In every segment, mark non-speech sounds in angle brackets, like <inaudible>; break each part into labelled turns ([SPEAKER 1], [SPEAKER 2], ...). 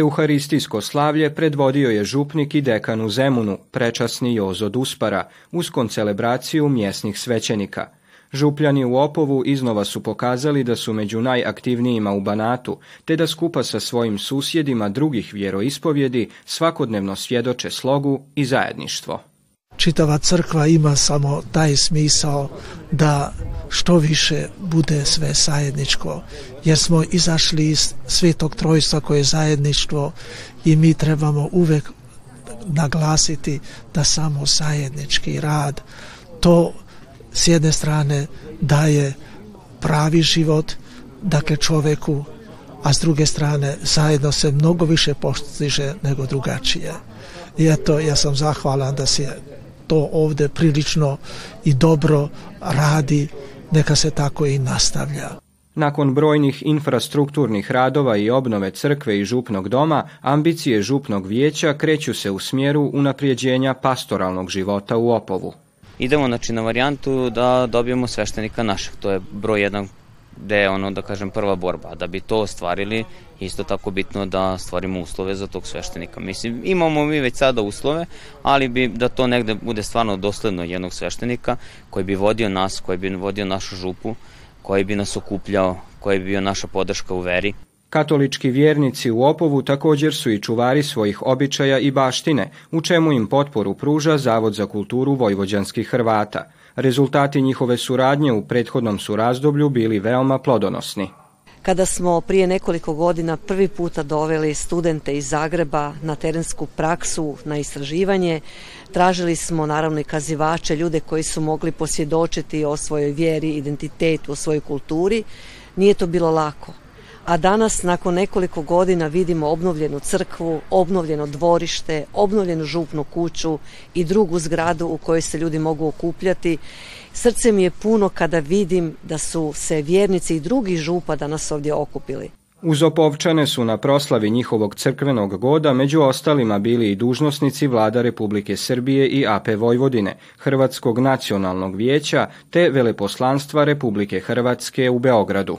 [SPEAKER 1] Euharistijsko slavlje predvodio je župnik i dekan u Zemunu, prečasni Jozo Duspara, uz koncelebraciju mjesnih svećenika. Župljani u Opovu iznova su pokazali da su među najaktivnijima u Banatu, te da skupa sa svojim susjedima drugih vjeroispovjedi svakodnevno svjedoče slogu i zajedništvo
[SPEAKER 2] čitava crkva ima samo taj smisao da što više bude sve zajedničko jer smo izašli iz svetog trojstva koje je zajedništvo i mi trebamo uvek naglasiti da samo zajednički rad to s jedne strane daje pravi život dakle čoveku a s druge strane zajedno se mnogo više postiže nego drugačije i eto ja sam zahvalan da si to ovdje prilično i dobro radi, neka se tako i nastavlja.
[SPEAKER 1] Nakon brojnih infrastrukturnih radova i obnove crkve i župnog doma, ambicije župnog vijeća kreću se u smjeru unaprijeđenja pastoralnog života u Opovu.
[SPEAKER 3] Idemo znači, na varijantu da dobijemo sveštenika našeg, to je broj jedan da je ono da kažem prva borba. Da bi to ostvarili, isto tako bitno da stvarimo uslove za tog sveštenika. Mislim, imamo mi već sada uslove, ali bi da to negde bude stvarno dosledno jednog sveštenika koji bi vodio nas, koji bi vodio našu župu, koji bi nas okupljao, koji bi bio naša podrška u veri.
[SPEAKER 1] Katolički vjernici u Opovu također su i čuvari svojih običaja i baštine, u čemu im potporu pruža Zavod za kulturu vojvođanskih Hrvata. Rezultati njihove suradnje u prethodnom su razdoblju bili veoma plodonosni
[SPEAKER 4] kada smo prije nekoliko godina prvi puta doveli studente iz Zagreba na terensku praksu, na istraživanje. Tražili smo naravno i kazivače, ljude koji su mogli posvjedočiti o svojoj vjeri, identitetu, o svojoj kulturi. Nije to bilo lako a danas nakon nekoliko godina vidimo obnovljenu crkvu, obnovljeno dvorište, obnovljenu župnu kuću i drugu zgradu u kojoj se ljudi mogu okupljati. Srce mi je puno kada vidim da su se vjernici i drugi župa danas ovdje okupili.
[SPEAKER 1] Uz Opovčane su na proslavi njihovog crkvenog goda među ostalima bili i dužnosnici vlada Republike Srbije i AP Vojvodine, Hrvatskog nacionalnog vijeća te veleposlanstva Republike Hrvatske u Beogradu.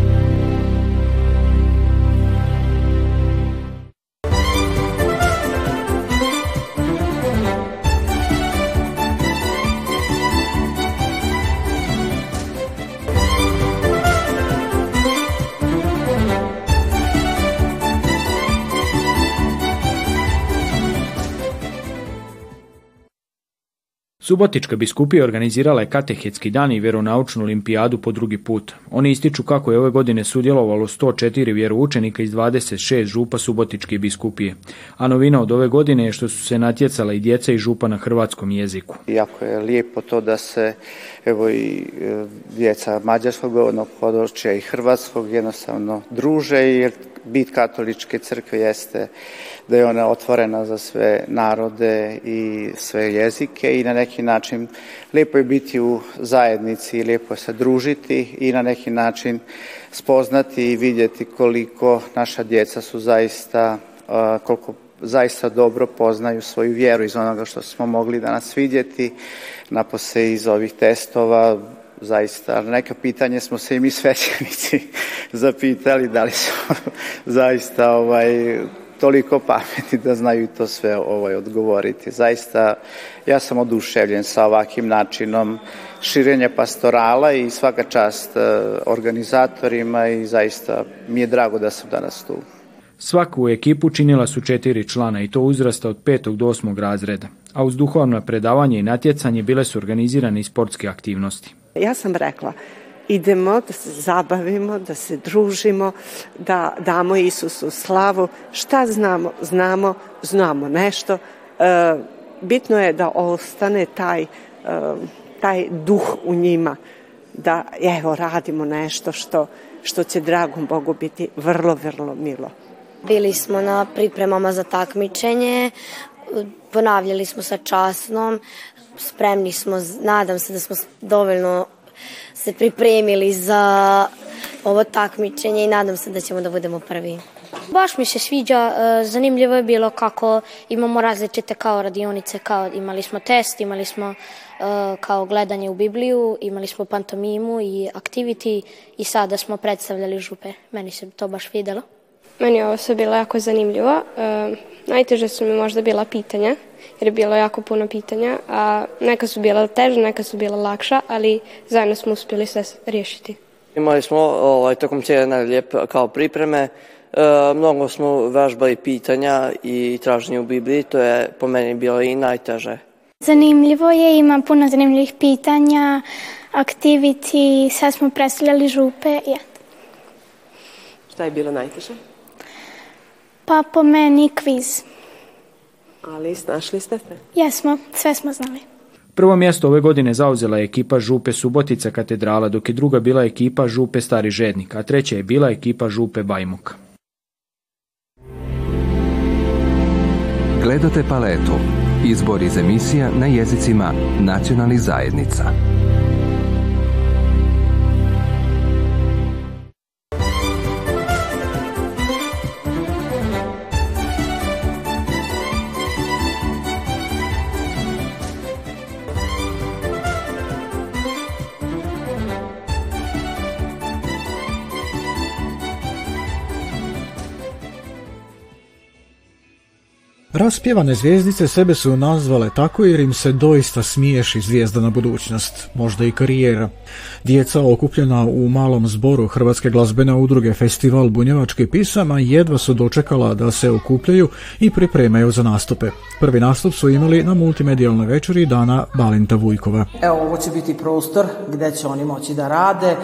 [SPEAKER 1] Subotička biskupija organizirala je katehetski dan i vjeronaučnu olimpijadu po drugi put. Oni ističu kako je ove godine sudjelovalo 104 vjeroučenika iz 26 župa Subotičke biskupije. A novina od ove godine je što su se natjecala i djeca i župa na hrvatskom jeziku.
[SPEAKER 5] Jako je lijepo to da se evo i e, djeca mađarskog govornog područja i hrvatskog jednostavno druže jer bit katoličke crkve jeste da je ona otvorena za sve narode i sve jezike i na neki način lijepo je biti u zajednici i lijepo je se družiti i na neki način spoznati i vidjeti koliko naša djeca su zaista koliko zaista dobro poznaju svoju vjeru iz onoga što smo mogli danas vidjeti, napose iz ovih testova, zaista. Neka pitanja, smo se i mi svećenici <laughs> zapitali da li su <laughs> zaista ovaj, toliko pametni da znaju to sve ovaj, odgovoriti. Zaista ja sam oduševljen sa ovakvim načinom širenja pastorala i svaka čast eh, organizatorima i zaista mi je drago da sam danas tu.
[SPEAKER 1] Svaku ekipu činila su četiri člana i to uzrasta od petog do osmog razreda, a uz duhovno predavanje i natjecanje bile su organizirane i sportske aktivnosti.
[SPEAKER 6] Ja sam rekla, idemo da se zabavimo, da se družimo, da damo Isusu slavu. Šta znamo? Znamo, znamo nešto. E, bitno je da ostane taj, e, taj duh u njima, da evo radimo nešto što, što će dragom Bogu biti vrlo, vrlo milo.
[SPEAKER 7] Bili smo na pripremama za takmičenje, ponavljali smo sa časnom, spremni smo, nadam se da smo dovoljno se pripremili za ovo takmičenje i nadam se da ćemo da budemo prvi.
[SPEAKER 8] Baš mi se sviđa, e, zanimljivo je bilo kako imamo različite kao radionice, kao imali smo test, imali smo e, kao gledanje u Bibliju, imali smo pantomimu i activity i sada smo predstavljali župe. Meni se to baš vidjelo.
[SPEAKER 9] Meni je ovo sve bilo jako zanimljivo. E, najteže su mi možda bila pitanja, jer je bilo jako puno pitanja, a neka su bila teža, neka su bila lakša, ali zajedno smo uspjeli sve riješiti.
[SPEAKER 10] Imali smo ovaj, tokom cijele najljep kao pripreme, e, mnogo smo vežbali pitanja i tražnje u Bibliji, to je po meni bilo i najteže.
[SPEAKER 11] Zanimljivo je, ima puno zanimljivih pitanja, aktiviti, sad smo predstavljali župe. Ja.
[SPEAKER 12] Šta je bilo najteže?
[SPEAKER 11] Pa po meni kviz.
[SPEAKER 12] Ali snašli ste
[SPEAKER 11] se? Jesmo, sve smo znali.
[SPEAKER 1] Prvo mjesto ove godine zauzela je ekipa Župe Subotica katedrala, dok je druga bila ekipa Župe Stari Žednik, a treća je bila ekipa Župe Bajmuk.
[SPEAKER 13] Gledate paletu. Izbor iz emisija na jezicima nacionalnih zajednica.
[SPEAKER 1] Raspjevane zvijezdice sebe su nazvale tako jer im se doista smiješi na budućnost, možda i karijera. Djeca okupljena u malom zboru Hrvatske glazbene udruge Festival Bunjevačke pisama jedva su dočekala da se okupljaju i pripremaju za nastupe. Prvi nastup su imali na multimedijalnoj večeri dana Balinta Vujkova.
[SPEAKER 6] Evo, ovo će biti prostor gdje će oni moći da rade,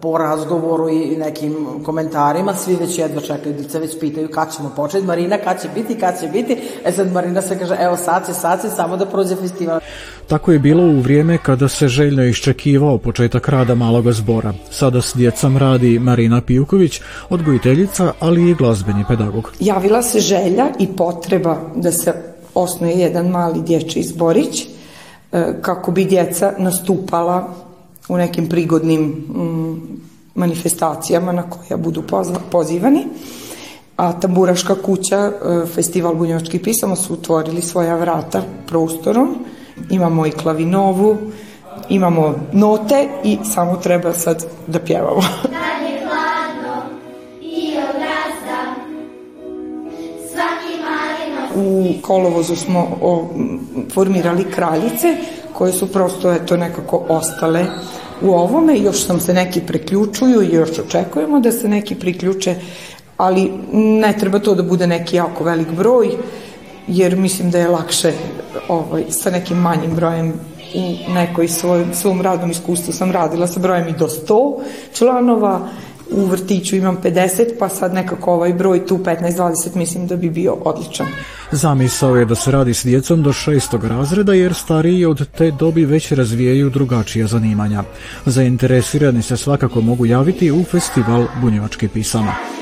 [SPEAKER 6] po razgovoru i nekim komentarima, svi već jedva čekaju, djeca već pitaju kad ćemo početi, Marina kad će biti, kad će biti, e sad Marina se kaže evo sad će, sad će, samo da prođe festival.
[SPEAKER 1] Tako je bilo u vrijeme kada se željno iščekivao početak rada maloga zbora. Sada s djecom radi Marina Pijuković, odgojiteljica, ali i glazbeni pedagog.
[SPEAKER 6] Javila se želja i potreba da se osnoje jedan mali dječji zborić e, kako bi djeca nastupala u nekim prigodnim mm, manifestacijama na koja budu pozivani. A Tamburaška kuća, e, Festival bunjevačkih pisama su utvorili svoja vrata prostorom. Imamo i klavinovu, imamo note i samo treba sad da pjevamo. <laughs> U kolovozu smo formirali kraljice koje su prosto eto nekako ostale u ovome, još sam se neki priključuju i još očekujemo da se neki priključe, ali ne treba to da bude neki jako velik broj, jer mislim da je lakše ovaj, sa nekim manjim brojem u nekoj svoj, svom radnom iskustvu sam radila sa brojem i do 100 članova, u vrtiću imam 50, pa sad nekako ovaj broj tu 15-20 mislim da bi bio odličan.
[SPEAKER 1] Zamisao je da se radi s djecom do šestog razreda jer stariji od te dobi već razvijaju drugačija zanimanja. Zainteresirani se svakako mogu javiti u festival Bunjevački pisama.